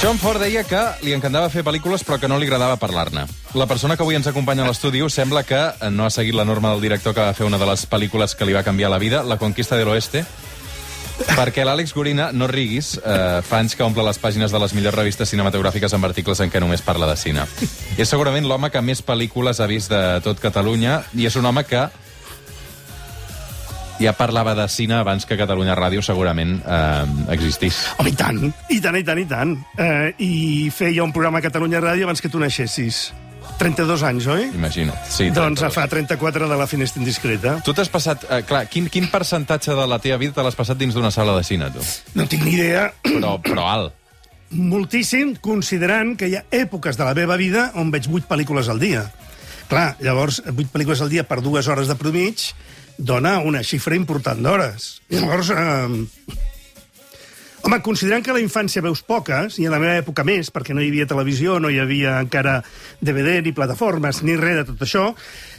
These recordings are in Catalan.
John Ford deia que li encantava fer pel·lícules però que no li agradava parlar-ne. La persona que avui ens acompanya a l'estudi sembla que no ha seguit la norma del director que va fer una de les pel·lícules que li va canviar la vida, La conquista de l'oeste, perquè l'Àlex Gorina, no riguis, eh, fa anys que omple les pàgines de les millors revistes cinematogràfiques amb articles en què només parla de cine. És segurament l'home que més pel·lícules ha vist de tot Catalunya i és un home que ja parlava de cine abans que Catalunya Ràdio segurament eh, existís. Home, i tant, i tant, i tant, i tant. Eh, I feia un programa a Catalunya Ràdio abans que tu naixessis. 32 anys, oi? Imagina't. Sí, doncs 32. fa 34 de la finestra indiscreta. Tu t'has passat... Eh, clar, quin, quin percentatge de la teva vida te l'has passat dins d'una sala de cine, tu? No tinc ni idea. Però, però alt. Moltíssim, considerant que hi ha èpoques de la meva vida on veig 8 pel·lícules al dia. Clar, llavors, 8 pel·lícules al dia per dues hores de promig dona una xifra important d'hores. Llavors, eh, Home, considerant que la infància veus poques, i a la meva època més, perquè no hi havia televisió, no hi havia encara DVD, ni plataformes, ni res de tot això,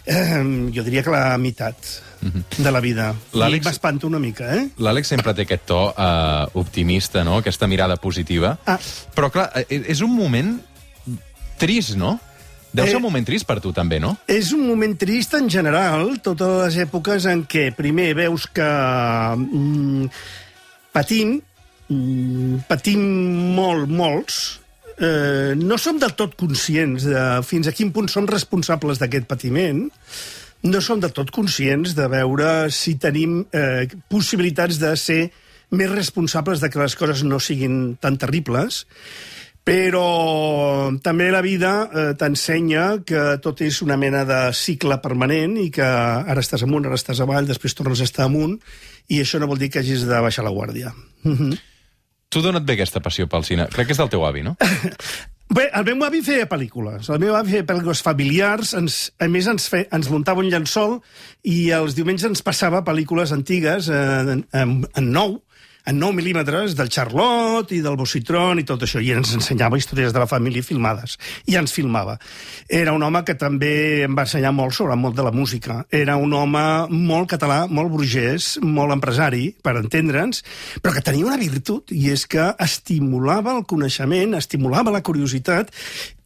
eh, jo diria que la meitat de la vida. I L'Àlex- m'espanto una mica, eh? L'Àlex sempre té aquest to eh, optimista, no? Aquesta mirada positiva. Ah. Però, clar, eh, és un moment trist, no? Deu ser Eh, un moment trist per tu, també, no? És un moment trist en general, totes les èpoques en què primer veus que mm, patim, mm, patim molt, molts, eh, no som del tot conscients de fins a quin punt som responsables d'aquest patiment, no som del tot conscients de veure si tenim eh, possibilitats de ser més responsables de que les coses no siguin tan terribles, però també la vida eh, t'ensenya que tot és una mena de cicle permanent i que ara estàs amunt, ara estàs avall, després tornes a estar amunt, i això no vol dir que hagis de baixar la guàrdia. Mhm. Tu d'on et ve aquesta passió pel cine? Crec que és del teu avi, no? Bé, el meu avi feia pel·lícules. El meu avi feia pel·lícules familiars. Ens, a més, ens, fe, ens muntava un llençol i els diumenges ens passava pel·lícules antigues eh, en, en, en nou, en 9 mil·límetres, del Charlotte i del Bossitron i tot això, i ens ensenyava històries de la família filmades. I ens filmava. Era un home que també em va ensenyar molt sobre món de la música. Era un home molt català, molt burgès, molt empresari, per entendre'ns, però que tenia una virtut, i és que estimulava el coneixement, estimulava la curiositat,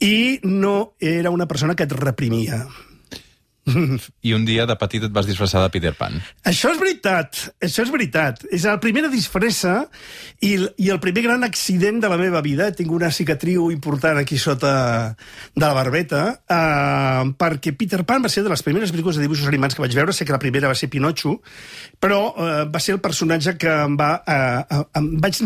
i no era una persona que et reprimia. I un dia de petit et vas disfressar de Peter Pan. Això és veritat, això és veritat. És la primera disfressa i, i el primer gran accident de la meva vida. Tinc una cicatriu important aquí sota de la barbeta, eh, perquè Peter Pan va ser de les primeres pel·lícules de dibuixos animats que vaig veure. Sé que la primera va ser Pinocho, però eh, va ser el personatge que em va... Eh, em vaig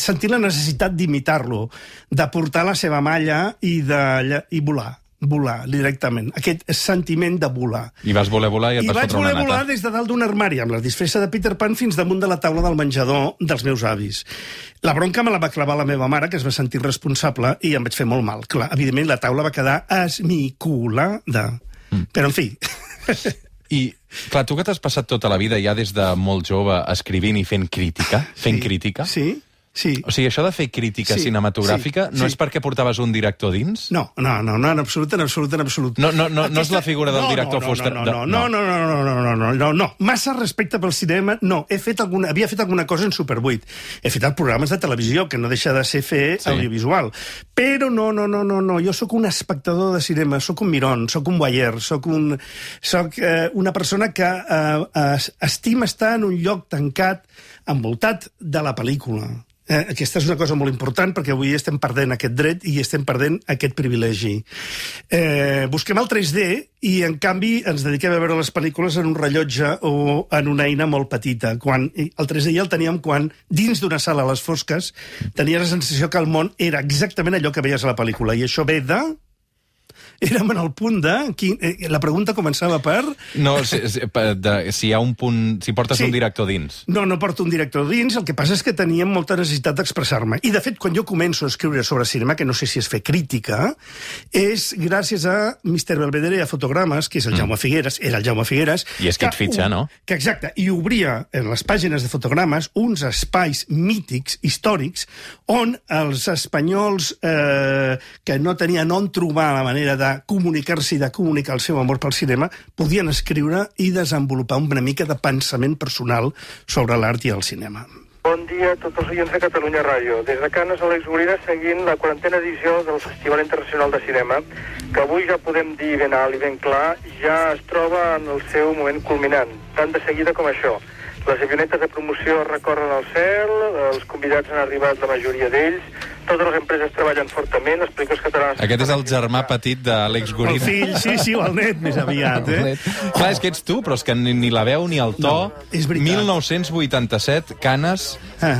sentir la necessitat d'imitar-lo, de portar la seva malla i, de, i volar volar directament, aquest sentiment de volar. I vas voler volar i et I vas vaig fotre una voler nata. volar des de dalt d'un armari amb la disfressa de Peter Pan fins damunt de la taula del menjador dels meus avis. La bronca me la va clavar la meva mare, que es va sentir responsable, i em vaig fer molt mal. Clar, evidentment, la taula va quedar esmicolada. Mm. Però, en fi... I, clar, tu que t'has passat tota la vida ja des de molt jove escrivint i fent crítica, fent crítica... Sí, sí. O sigui, això de fer crítica Sí, cinematogràfica sí, no sí. és perquè portaves un director dins? No, no, no, no, en absolut, en absolut, en absolut. No, no, no, no és la figura del no, director no, no, Foster- No, de- no, no, no, no, no, no, no, no, no, no. Massa respecte pel cinema, no. He fet alguna, havia fet alguna cosa en Super 8. He fet programes de televisió, que no deixa de ser fer Sí. audiovisual. Però no, no, no, no, no. Jo sóc un espectador de cinema, sóc un miron, sóc un voyeur, sóc, un, sóc eh, una persona que eh, es- estima estar en un lloc tancat, envoltat de la pel·lícula. Eh, aquesta és una cosa molt important perquè avui estem perdent aquest dret i estem perdent aquest privilegi. Eh, busquem el 3D i, en canvi, ens dediquem a veure les pel·lícules en un rellotge o en una eina molt petita. Quan, el 3D ja el teníem quan, dins d'una sala a les fosques, tenies la sensació que el món era exactament allò que veies a la pel·lícula. I això ve de... Érem en el punt de... Quin, eh, la pregunta començava per... No, si, si, de, si hi ha un punt... Si portes Sí. un director dins. No, no porto un director dins, el que passa és que teníem molta necessitat d'expressar-me. I, de fet, quan jo començo a escriure sobre cinema, que no sé si és fer crítica, és gràcies a Mr. Belvedere a Fotogrames, que és el Jaume Figueres, era el Jaume Figueres... I és qui et que fitxa, ob- no? Que exacte, i obria en les pàgines de Fotogrames uns espais mítics, històrics, on els espanyols eh, que no tenien on trobar la manera de comunicar-se i de comunicar el seu amor pel cinema, podien escriure i desenvolupar una mica de pensament personal sobre l'art i el cinema. Bon dia a tots els oients de Catalunya Ràdio. Des de Canes, Àlex Gorina, seguint la quarantena edició del Festival Internacional de Cinema, que avui ja podem dir ben alt i ben clar, ja es troba en el seu moment culminant, tant de seguida com això. Les avionetes de promoció recorren al cel, els convidats han arribat la majoria d'ells, totes les empreses treballen fortament, les pel·lícules catalanes... Aquest és el germà petit d'Àlex El Gorina. fill, sí, sí, o el net, més aviat, eh? Clar, és que ets tu, però és que ni, ni la veu ni el to... No, és veritat. 1987, Canes, Ah.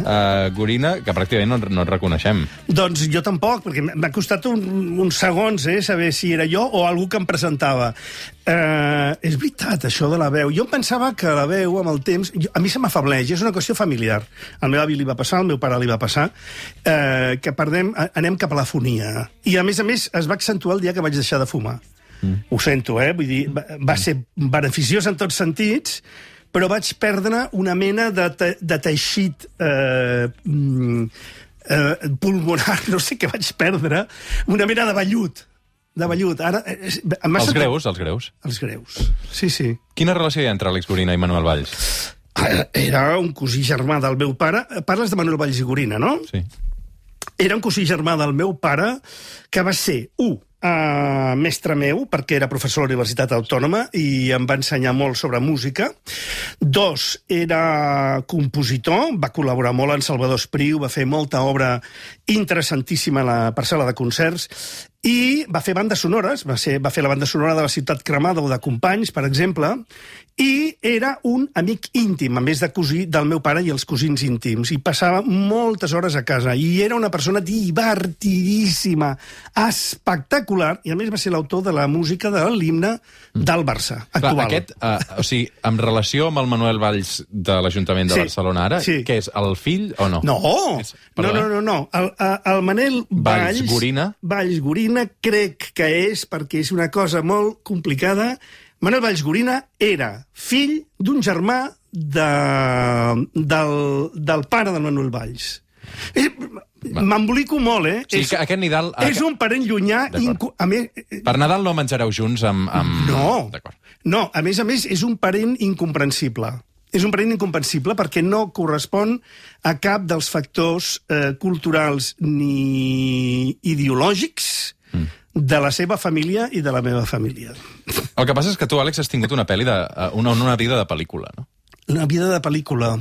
uh, Gorina, que pràcticament no, no et reconeixem. Doncs jo tampoc, perquè m'ha costat un, uns segons eh, saber si era jo o algú que em presentava. Eh, és veritat, això de la veu. Jo em pensava que la veu, amb el temps... Jo, a mi se m'afableix, és una qüestió familiar. Al meu avi li va passar, al meu pare li va passar, eh, que perdem, anem cap a la fonia. I, a més a més, es va accentuar el dia que vaig deixar de fumar. Mm. Ho sento, eh? Vull dir, va, va ser beneficiós en tots sentits, però vaig perdre una mena de, te, de teixit eh, mm, eh, pulmonar, no sé què vaig perdre, una mena de vellut. De vellut. Ara, eh, eh, Els sentit- greus, els greus. Els greus. Sí, sí. Quina relació hi ha entre Àlex Gorina i Manuel Valls? Ah, Era un cosí germà del meu pare. Parles de Manuel Valls i Gorina, no? Sí. Era un cosí germà del meu pare que va ser, un, uh, mestre meu, perquè era professor a la Universitat Autònoma i em va ensenyar molt sobre música. Dos, era compositor, va col·laborar molt en Salvador Espriu, va fer molta obra interessantíssima a la parcel·la de concerts i va fer bandes sonores, va, ser, va fer la banda sonora de la Ciutat Cremada o de Companys, per exemple, i era un amic íntim, a més de cosí del meu pare i els cosins íntims, i passava moltes hores a casa, i era una persona divertidíssima, espectacular, i a més va ser l'autor de la música de l'himne del Barça, actual. Clar, aquest, uh, o sigui, en relació amb el Manuel Valls de l'Ajuntament de Sí, Barcelona ara, sí. què és, el fill o no? No, És- no, no, no, no. El, el Manel Valls Valls... Gorina. Valls Gorina crec que és, perquè és una cosa molt complicada, Manel Valls Gorina era fill d'un germà de, del, del pare del Manuel Valls. Eh, M'embolico molt, eh? Sigui, que aquest Nidal... és un parent llunyà... Incu... A més, eh, Per Nadal no menjareu junts amb... amb... no, no, a més a més, és un parent incomprensible. És un parent incomprensible perquè no correspon a cap dels factors eh, culturals ni ideològics Mm. de la seva família i de la meva família. El que passa és que tu, Àlex, has tingut una, pel·li de, eh, una, una vida de pel·lícula, no? Una vida de pel·lícula.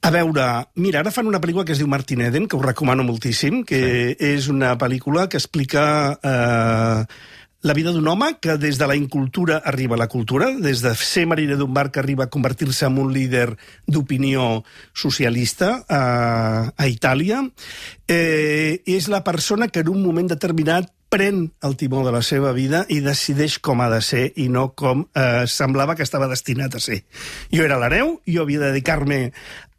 A veure, mira, ara fan una pel·lícula que es diu Martin Eden, que us recomano moltíssim, que sí. és una pel·lícula que explica eh, la vida d'un home que des de la incultura arriba a la cultura, des de ser mariner d'un bar que arriba a convertir-se en un líder d'opinió socialista a, a Itàlia. Eh, és la persona que en un moment determinat pren el timó de la seva vida i decideix com ha de ser i no com eh, semblava que estava destinat a ser. Jo era l'hereu, jo havia de dedicar-me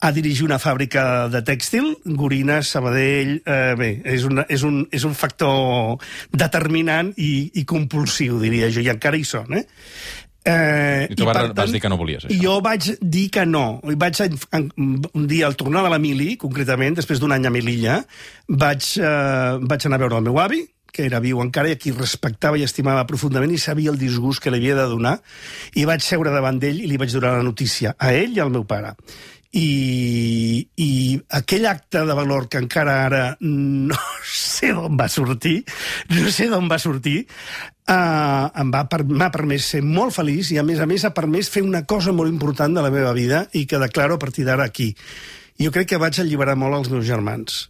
a dirigir una fàbrica de tèxtil, Gorina, Sabadell... Eh, bé, és, una, és, un, és un factor determinant i, i compulsiu, diria jo, i encara hi són, eh? Eh, I tu vas- per vas dir que no volies, això. Jo vaig dir que no. I vaig, un dia, al tornar de la Mili, concretament, després d'un any a Melilla, vaig, eh, vaig anar a veure el meu avi, que era viu encara i a qui respectava i estimava profundament i sabia el disgust que li havia de donar, i vaig seure davant d'ell i li vaig donar la notícia, a ell i al meu pare. I, i aquell acte de valor que encara ara no sé d'on va sortir, no sé d'on va sortir, uh, em va per, m'ha permès ser molt feliç i, a més a més, ha permès fer una cosa molt important de la meva vida i que declaro a partir d'ara aquí. Jo crec que vaig alliberar molt els meus germans,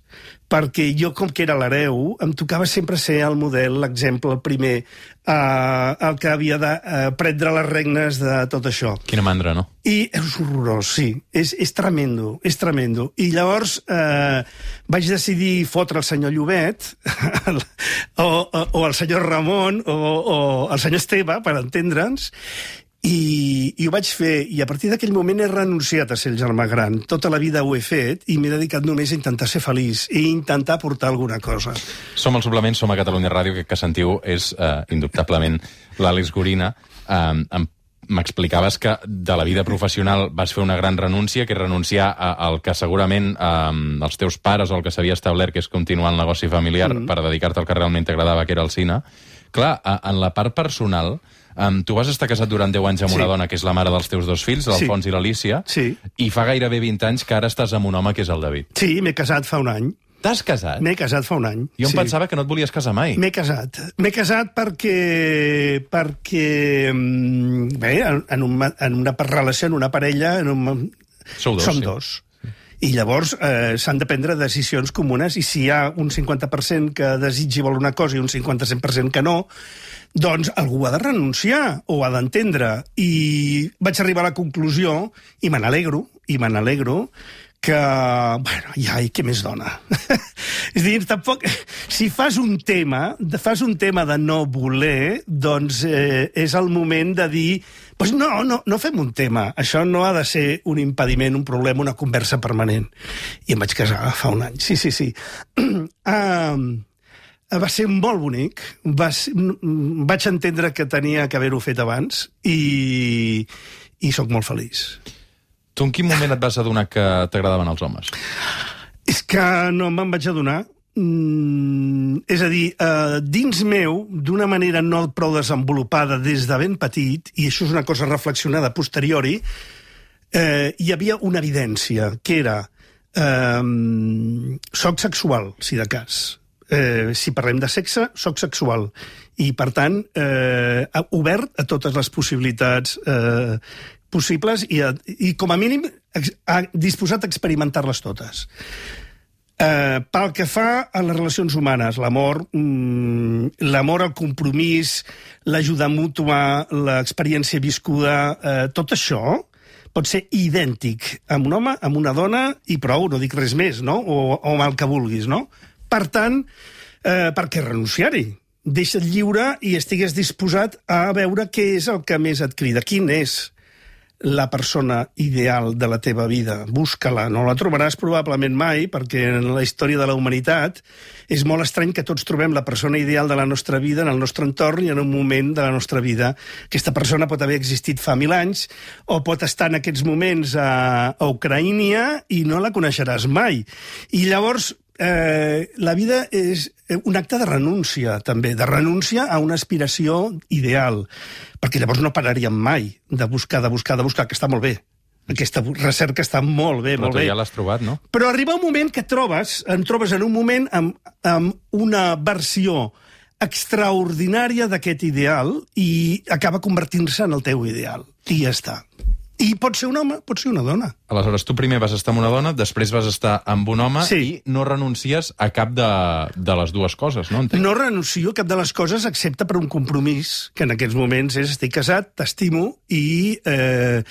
perquè jo, com que era l'hereu, em tocava sempre ser el model, l'exemple, el primer, eh, el que havia de eh, prendre les regnes de tot això. Quina mandra, no? I és horrorós, sí. És, és tremendo, és tremendo. I llavors eh, vaig decidir fotre el senyor Llobet, o, o, o el senyor Ramon, o, o el senyor Esteve, per entendre'ns, i, i ho vaig fer, i a partir d'aquell moment he renunciat a ser el germà gran. Tota la vida ho he fet i m'he dedicat només a intentar ser feliç i intentar portar alguna cosa. Som al suplement, som a Catalunya Ràdio, que, que sentiu és uh, indubtablement l'Àlex Gorina. Em M'explicaves que de la vida professional vas fer una gran renúncia, que és renunciar a- al que segurament um, els teus pares o el que s'havia establert, que és continuar el negoci familiar, mm. per dedicar-te al que realment t'agradava, que era el cine. Clar, a, en la part personal, Um, tu vas estar casat durant 10 anys amb Sí. una dona que és la mare dels teus dos fills, l'Alfons i l'Alícia, Sí. i fa gairebé 20 anys que ara estàs amb un home que és el David. Sí, m'he casat fa un any. T'has casat? M'he casat fa un any. Jo em sí. pensava que no et volies casar mai. M'he casat. M'he casat perquè... perquè mm, bé, en, un, en una relació, en una parella... En un, Sou dos, som sí. dos. I llavors eh, s'han de prendre decisions comunes i si hi ha un 50% que desitgi vol una cosa i un 50% que no, doncs algú ha de renunciar o ha d'entendre. I vaig arribar a la conclusió, i me n'alegro, i me n'alegro, que, bueno, ja, i què més dona? és a dir, tampoc... Si fas un tema, fas un tema de no voler, doncs eh, és el moment de dir pues no, no, no fem un tema. Això no ha de ser un impediment, un problema, una conversa permanent. I em vaig casar fa un any. Sí, sí, sí. um, va ser molt bonic. Va ser, vaig entendre que tenia que haver-ho fet abans i, i sóc molt feliç. Tu en quin moment et vas adonar que t'agradaven els homes? És que no me'n vaig adonar. Mm, és a dir, eh, dins meu, d'una manera no prou desenvolupada des de ben petit, i això és una cosa reflexionada posteriori, eh, hi havia una evidència, que era eh, soc sexual, si de cas. Eh, si parlem de sexe, soc sexual. I, per tant, eh, obert a totes les possibilitats eh, possibles i, a, i com a mínim, ex, a, disposat a experimentar-les totes. Eh, pel que fa a les relacions humanes, l'amor, mm, l'amor al compromís, l'ajuda mútua, l'experiència viscuda, eh, tot això pot ser idèntic amb un home, amb una dona i prou, no dic res més, no? O, o amb el que vulguis, no? Per tant, eh, per què renunciar-hi? Deixa't lliure i estigues disposat a veure què és el que més et crida. Quin és la persona ideal de la teva vida. Busca-la. No la trobaràs probablement mai, perquè en la història de la humanitat és molt estrany que tots trobem la persona ideal de la nostra vida en el nostre entorn i en un moment de la nostra vida. Aquesta persona pot haver existit fa mil anys o pot estar en aquests moments a, a Ucraïnia i no la coneixeràs mai. I llavors eh, la vida és un acte de renúncia, també, de renúncia a una aspiració ideal, perquè llavors no pararíem mai de buscar, de buscar, de buscar, que està molt bé. Aquesta recerca està molt bé, Però molt bé. ja l'has trobat, no? Però arriba un moment que trobes, en trobes en un moment amb, amb una versió extraordinària d'aquest ideal i acaba convertint-se en el teu ideal. I ja està. I pot ser un home, pot ser una dona. Aleshores, tu primer vas estar amb una dona, després vas estar amb un home Sí. i no renuncies a cap de, de les dues coses, no? Entenc. No renuncio a cap de les coses excepte per un compromís, que en aquests moments és estic casat, t'estimo i eh,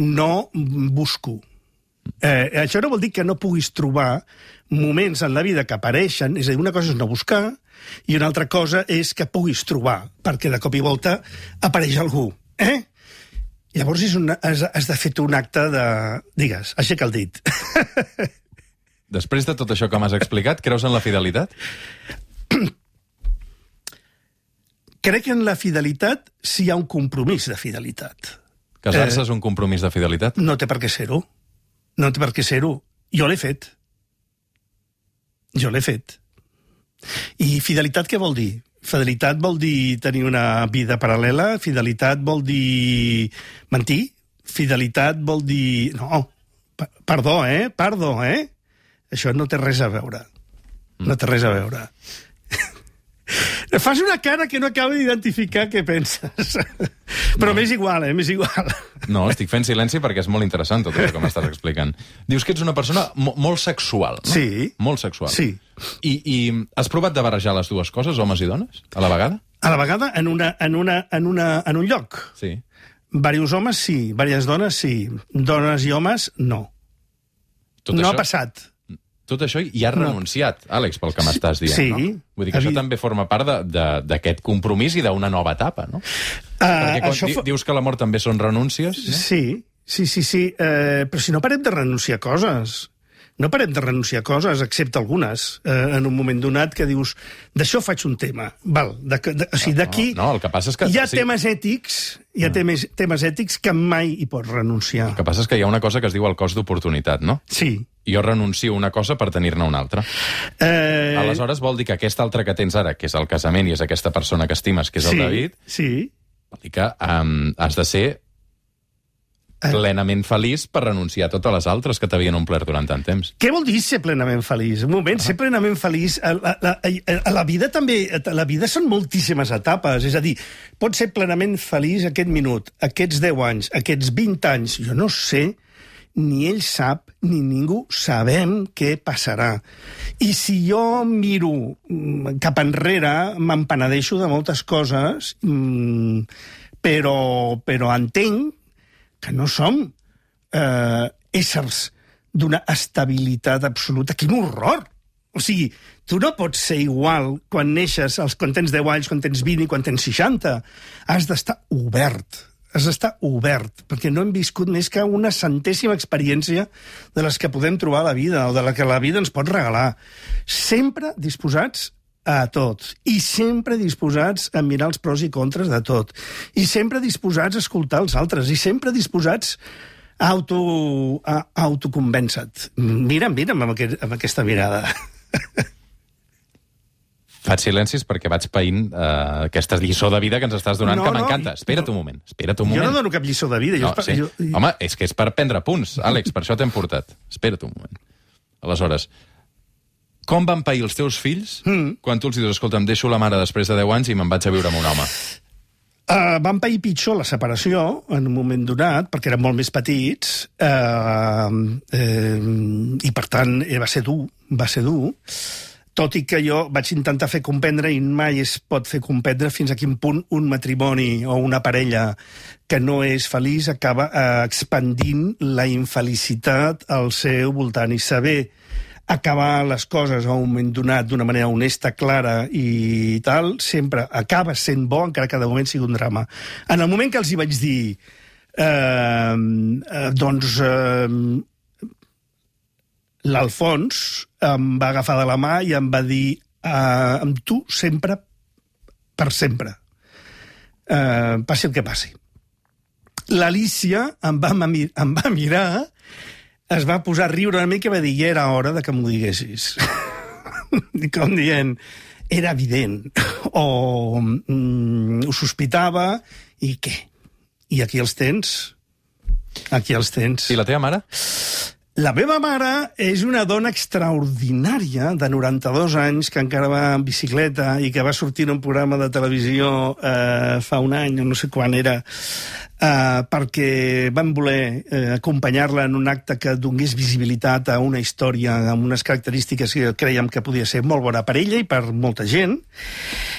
no busco. Eh, això no vol dir que no puguis trobar moments en la vida que apareixen, és a dir, una cosa és no buscar i una altra cosa és que puguis trobar, perquè de cop i volta apareix algú. Eh? Llavors és una, has, has de fer tu un acte de... Digues, aixeca el dit. Després de tot això que m'has explicat, creus en la fidelitat? Crec en la fidelitat si hi ha un compromís de fidelitat. Casar-se Eh. és un compromís de fidelitat? No té per què ser-ho. No té per què ser-ho. Jo l'he fet. Jo l'he fet. I fidelitat què vol dir? Fidelitat vol dir tenir una vida paral·lela, fidelitat vol dir mentir, fidelitat vol dir... No, perdó, eh? Perdó, eh? Això no té res a veure. No té res a veure. Fas una cara que no acabo d'identificar què penses. Però m'és igual, eh? M'és igual. No, estic fent silenci perquè és molt interessant tot això que m'estàs explicant. Dius que ets una persona mo molt sexual, no? Sí. Molt sexual. Sí. I, I has provat de barrejar les dues coses, homes i dones, a la vegada? A la vegada, en, una, en, una, en, una, en un lloc. Sí. Varios homes, sí. Varias dones, sí. Dones i homes, no. Tot no això, ha passat. Tot això i has renunciat, Àlex, pel que m'estàs dient, sí. no? Vull dir que Evi- això també forma part d'aquest compromís i d'una nova etapa, no? Uh, Perquè quan això di dius que l'amor també són renúncies, no? Sí, sí, sí, sí. Eh, però si no parem de renunciar a coses. No parem de renunciar a coses, excepte algunes, eh, en un moment donat que dius, d'això faig un tema. Val, de, de, o sigui, d'aquí... No, no, el que passa és que... Hi ha sí, temes ètics, hi ha temes, temes ètics que mai hi pots renunciar. El que passa és que hi ha una cosa que es diu el cost d'oportunitat, no? Sí. Jo renuncio a una cosa per tenir-ne una altra. Eh, Aleshores vol dir que aquesta altra que tens ara, que és el casament i és aquesta persona que estimes, que és el sí, David, Sí, Vol dir que um, has de ser. Plenament feliç per renunciar a totes les altres que t'havien omplert durant tant temps. Què vol dir ser plenament feliç? Un moment, ser plenament feliç... A la, a, a, a la vida també... A la vida són moltíssimes etapes. És a dir, pots ser plenament feliç aquest minut, aquests 10 anys, aquests 20 anys. Jo no sé, ni ell sap, ni ningú sabem què passarà. I si jo miro mm, cap enrere, m'empenedeixo de moltes coses, mm, però, però entenc que no som eh, éssers d'una estabilitat absoluta. Quin horror! O sigui, tu no pots ser igual quan neixes, als, quan tens 10 anys, quan tens 20 i quan tens 60. Has d'estar obert. Has d'estar obert, perquè no hem viscut més que una centèsima experiència de les que podem trobar a la vida, o de la que la vida ens pot regalar. Sempre disposats a tot. I sempre disposats a mirar els pros i contres de tot. I sempre disposats a escoltar els altres. I sempre disposats a, auto, a autoconvèncer-te. Mira'm, mira'm amb, aquest, amb aquesta mirada. Faig silencis perquè vaig païnt uh, aquesta lliçó de vida que ens estàs donant, No, que no, m'encanta. i- Espera't no. un moment, espera't un Jo moment. no dono cap lliçó de vida. Jo, No, sí. jo, Home, és que és per prendre punts, Àlex, per això t'hem portat. Espera't un moment. Aleshores, com van pair els teus fills mm. quan tu els dius, escolta, em deixo la mare després de 10 anys i me'n vaig a viure amb un home? Uh, van pair pitjor la separació en un moment donat, perquè eren molt més petits, uh, uh, i per tant eh, va ser dur, va ser dur, tot i que jo vaig intentar fer comprendre i mai es pot fer comprendre fins a quin punt un matrimoni o una parella que no és feliç acaba eh, expandint la infelicitat al seu voltant i saber acabar les coses a un moment donat d'una manera honesta, clara i tal, sempre acaba sent bo, encara que de moment sigui un drama. En el moment que els hi vaig dir eh, eh, doncs eh, l'Alfons em va agafar de la mà i em va dir eh, amb tu sempre, per sempre. Eh, passi el que passi. L'Alicia em, va, em va mirar, es va posar a riure una mica i va dir ja era hora de que m'ho diguessis. Com dient, era evident, o mm, ho sospitava, i què? I aquí els tens. Aquí els tens. I la teva mare? La meva mare és una dona extraordinària de 92 anys que encara va en bicicleta i que va sortir en un programa de televisió eh, fa un any, o no sé quan era, eh, perquè van voler eh, acompanyar-la en un acte que donés visibilitat a una història amb unes característiques que creiem que podia ser molt bona per ella i per molta gent.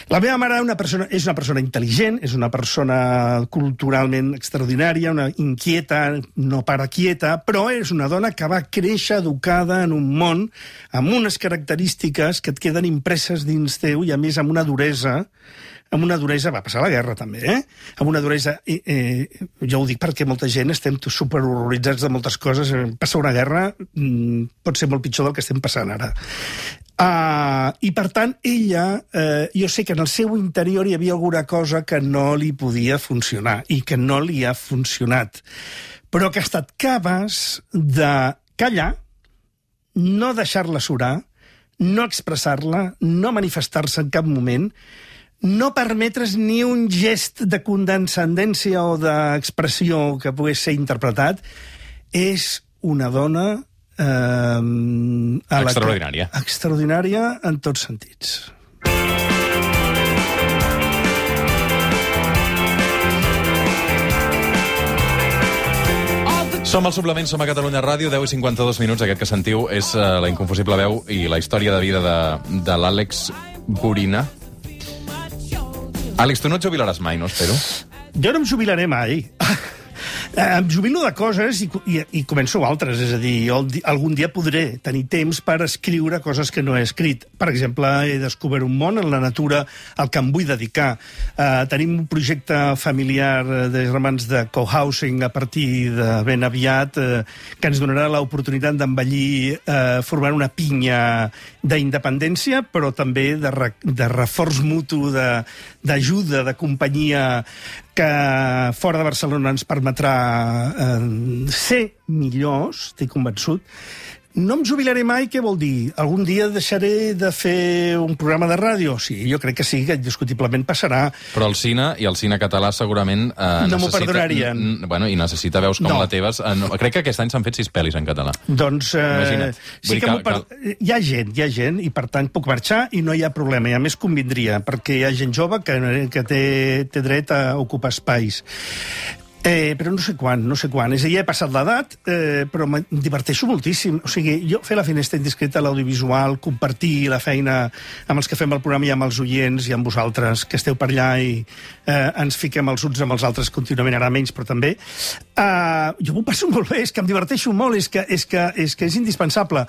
La meva mare una persona, és una persona intel·ligent, és una persona culturalment extraordinària, una inquieta, no para quieta, però és una dona que va créixer educada en un món amb unes característiques que et queden impresses dins teu i, a més, amb una duresa amb una duresa, va passar la guerra també, eh? amb una duresa, eh, eh, jo ho dic perquè molta gent estem super horroritzats de moltes coses, passar una guerra mm, pot ser molt pitjor del que estem passant ara. Uh, I, per tant, ella, eh, jo sé que en el seu interior hi havia alguna cosa que no li podia funcionar i que no li ha funcionat, però que ha estat capaç de callar, no deixar-la surar, no expressar-la, no manifestar-se en cap moment, no permetre's ni un gest de condescendència o d'expressió que pogués ser interpretat, és una dona eh, a la Extraordinària. Que, extraordinària en tots sentits. Som al suplement, som a Catalunya Ràdio, 10 i 52 minuts. Aquest que sentiu és uh, la inconfusible veu i la història de vida de, de l'Àlex Gorina. Àlex, tu no et jubilaràs mai, no espero? Jo no em jubilaré mai. Em jubilo de coses i, i, i començo altres, és a dir, jo algun dia podré tenir temps per escriure coses que no he escrit. Per exemple, he descobert un món en la natura al que em vull dedicar. Uh, tenim un projecte familiar eh, de germans de cohousing a partir de ben aviat uh, que ens donarà l'oportunitat d'envellir uh, formant una pinya d'independència, però també de, re, de reforç mutu, de- d'ajuda, de, companyia que fora de Barcelona ens permetrà eh, ser millors, estic convençut. No em jubilaré mai, què vol dir? Algun dia deixaré de fer un programa de ràdio? Sí, jo crec que sí, que indiscutiblement passarà. Però el cine, i el cine català segurament... Eh, No m'ho perdonarien. Bueno, i necessita veus com No. la teves. Eh, no, crec que aquest any s'han fet sis pel·lis en català. Doncs eh, Imagina't. Sí que, que- per... hi ha gent, hi ha gent, i per tant puc marxar i no hi ha problema, i a més convindria, perquè hi ha gent jove que, que té, té dret a ocupar espais. Eh, però no sé quan, no sé quan. És a dir, ja he passat l'edat, eh, però em diverteixo moltíssim. O sigui, jo fer la finestra indiscreta a l'audiovisual, compartir la feina amb els que fem el programa i amb els oients i amb vosaltres, que esteu per allà i eh, ens fiquem els uns amb els altres contínuament, ara menys, però també. Eh, jo m'ho passo molt bé, és que em diverteixo molt, és que és, que, és, que és indispensable.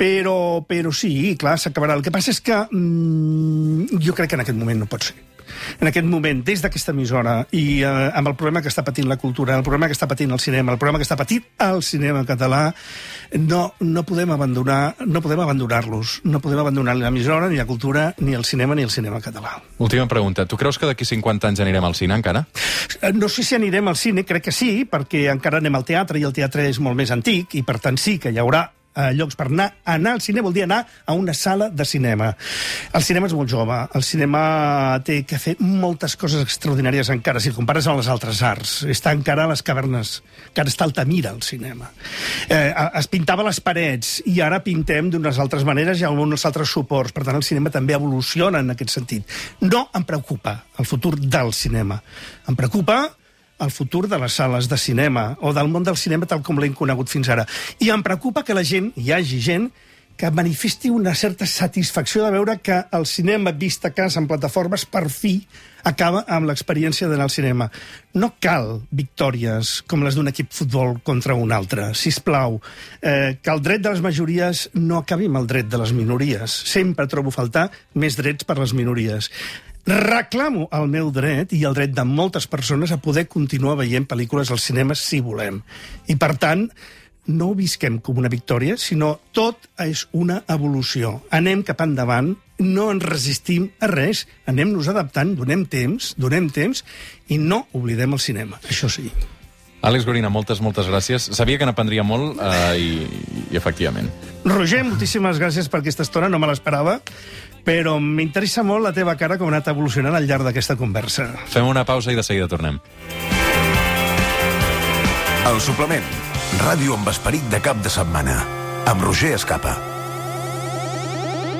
Però, però sí, clar, s'acabarà. El que passa és que mm, jo crec que en aquest moment no pot ser en aquest moment, des d'aquesta emissora, i eh, amb el problema que està patint la cultura, el problema que està patint el cinema, el problema que està patint el cinema català, no, no podem abandonar no podem abandonar-los. No podem abandonar ni l'emissora, ni la cultura, ni el cinema, ni el cinema català. Última pregunta. Tu creus que d'aquí 50 anys anirem al cine encara? Eh, No sé si anirem al cine, crec que sí, perquè encara anem al teatre i el teatre és molt més antic i per tant sí que hi haurà eh, llocs per anar. Anar al cine vol dir anar a una sala de cinema. El cinema és molt jove, el cinema té que fer moltes coses extraordinàries encara, si compares amb les altres arts. Està encara a les cavernes, encara està Altamira, el cinema. Eh, es pintava a les parets i ara pintem d'unes altres maneres i amb uns altres suports. Per tant, el cinema també evoluciona en aquest sentit. No em preocupa el futur del cinema. Em preocupa el futur de les sales de cinema o del món del cinema tal com l'hem conegut fins ara. I em preocupa que la gent, hi hagi gent, que manifesti una certa satisfacció de veure que el cinema vist a casa en plataformes per fi acaba amb l'experiència d'anar al cinema. No cal victòries com les d'un equip futbol contra un altre. Si plau, eh, que el dret de les majories no acabi amb el dret de les minories. Sempre trobo faltar més drets per les minories. Reclamo el meu dret i el dret de moltes persones a poder continuar veient pel·lícules al cinema si volem. I, per tant, no ho visquem com una victòria, sinó tot és una evolució. Anem cap endavant, no ens resistim a res, anem-nos adaptant, donem temps, donem temps, i no oblidem el cinema, això sí. Àlex Gorina, moltes, moltes gràcies. Sabia que n'aprendria molt eh, i, i efectivament. Roger, moltíssimes gràcies per aquesta estona, no me l'esperava, però m'interessa molt la teva cara com ha anat evolucionant al llarg d'aquesta conversa. Fem una pausa i de seguida tornem. El suplement. Ràdio amb esperit de cap de setmana. Amb Roger Escapa.